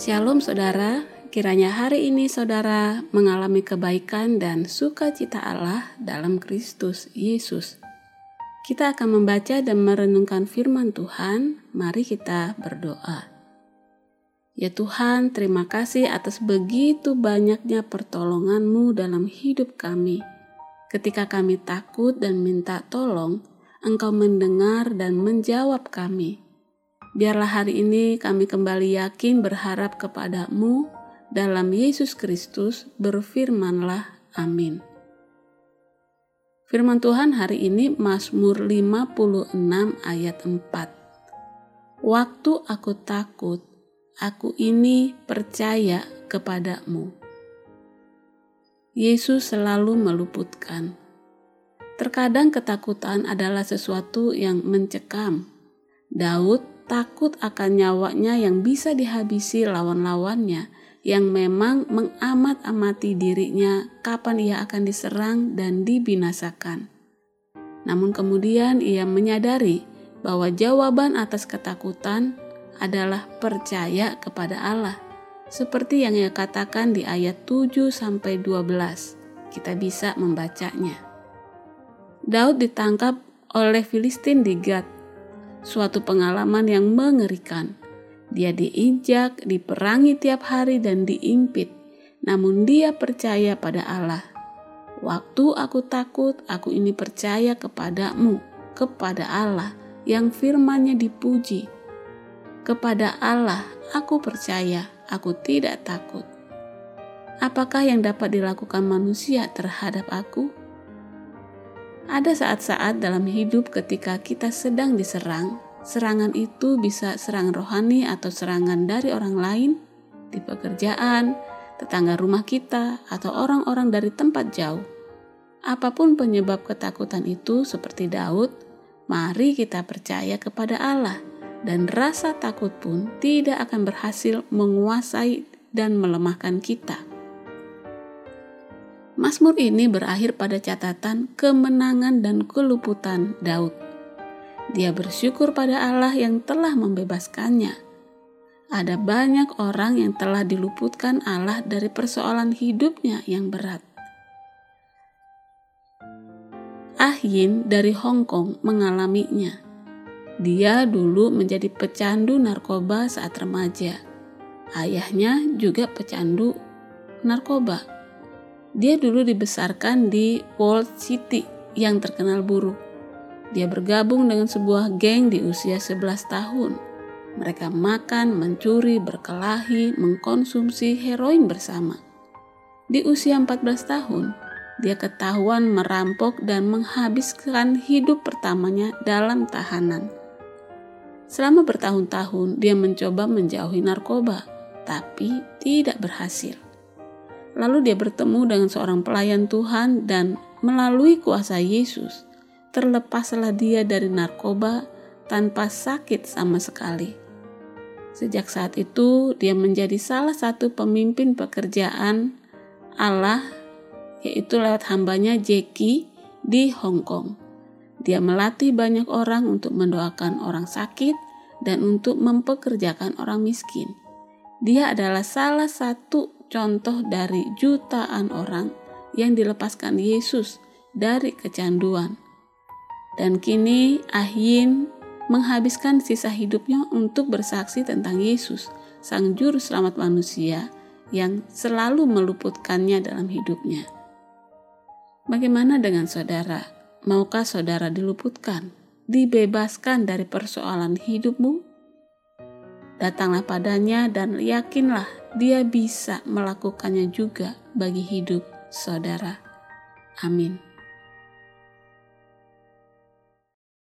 Shalom saudara, kiranya hari ini saudara mengalami kebaikan dan sukacita Allah dalam Kristus Yesus. Kita akan membaca dan merenungkan firman Tuhan, mari kita berdoa. Ya Tuhan, terima kasih atas begitu banyaknya pertolongan-Mu dalam hidup kami. Ketika kami takut dan minta tolong, Engkau mendengar dan menjawab kami. Biarlah hari ini kami kembali yakin berharap kepadamu dalam Yesus Kristus berfirmanlah amin. Firman Tuhan hari ini Mazmur 56 ayat 4. Waktu aku takut, aku ini percaya kepadamu. Yesus selalu meluputkan. Terkadang ketakutan adalah sesuatu yang mencekam. Daud takut akan nyawanya yang bisa dihabisi lawan-lawannya yang memang mengamat-amati dirinya kapan ia akan diserang dan dibinasakan. Namun kemudian ia menyadari bahwa jawaban atas ketakutan adalah percaya kepada Allah. Seperti yang ia katakan di ayat 7 sampai 12. Kita bisa membacanya. Daud ditangkap oleh Filistin di Gad suatu pengalaman yang mengerikan. Dia diinjak, diperangi tiap hari dan diimpit, namun dia percaya pada Allah. Waktu aku takut, aku ini percaya kepadamu, kepada Allah yang firmannya dipuji. Kepada Allah aku percaya, aku tidak takut. Apakah yang dapat dilakukan manusia terhadap aku? Ada saat-saat dalam hidup ketika kita sedang diserang, serangan itu bisa serangan rohani atau serangan dari orang lain di pekerjaan, tetangga rumah kita, atau orang-orang dari tempat jauh. Apa pun penyebab ketakutan itu, seperti Daud, mari kita percaya kepada Allah, dan rasa takut pun tidak akan berhasil menguasai dan melemahkan kita. Mazmur ini berakhir pada catatan kemenangan dan keluputan Daud. Dia bersyukur pada Allah yang telah membebaskannya. Ada banyak orang yang telah diluputkan Allah dari persoalan hidupnya yang berat. Ahyin dari Hong Kong mengalaminya. Dia dulu menjadi pecandu narkoba saat remaja. Ayahnya juga pecandu narkoba dia dulu dibesarkan di Wall City yang terkenal buruk. Dia bergabung dengan sebuah geng di usia 11 tahun. Mereka makan, mencuri, berkelahi, mengkonsumsi heroin bersama. Di usia 14 tahun, dia ketahuan merampok dan menghabiskan hidup pertamanya dalam tahanan. Selama bertahun-tahun, dia mencoba menjauhi narkoba, tapi tidak berhasil. Lalu dia bertemu dengan seorang pelayan Tuhan dan melalui kuasa Yesus, terlepaslah dia dari narkoba tanpa sakit sama sekali. Sejak saat itu, dia menjadi salah satu pemimpin pekerjaan Allah, yaitu lewat hambanya Jackie di Hong Kong. Dia melatih banyak orang untuk mendoakan orang sakit dan untuk mempekerjakan orang miskin. Dia adalah salah satu contoh dari jutaan orang yang dilepaskan Yesus dari kecanduan. Dan kini Ahyin menghabiskan sisa hidupnya untuk bersaksi tentang Yesus, Sang Juru Selamat manusia yang selalu meluputkannya dalam hidupnya. Bagaimana dengan saudara? Maukah saudara diluputkan, dibebaskan dari persoalan hidupmu? Datanglah padanya dan yakinlah dia bisa melakukannya juga bagi hidup saudara. Amin.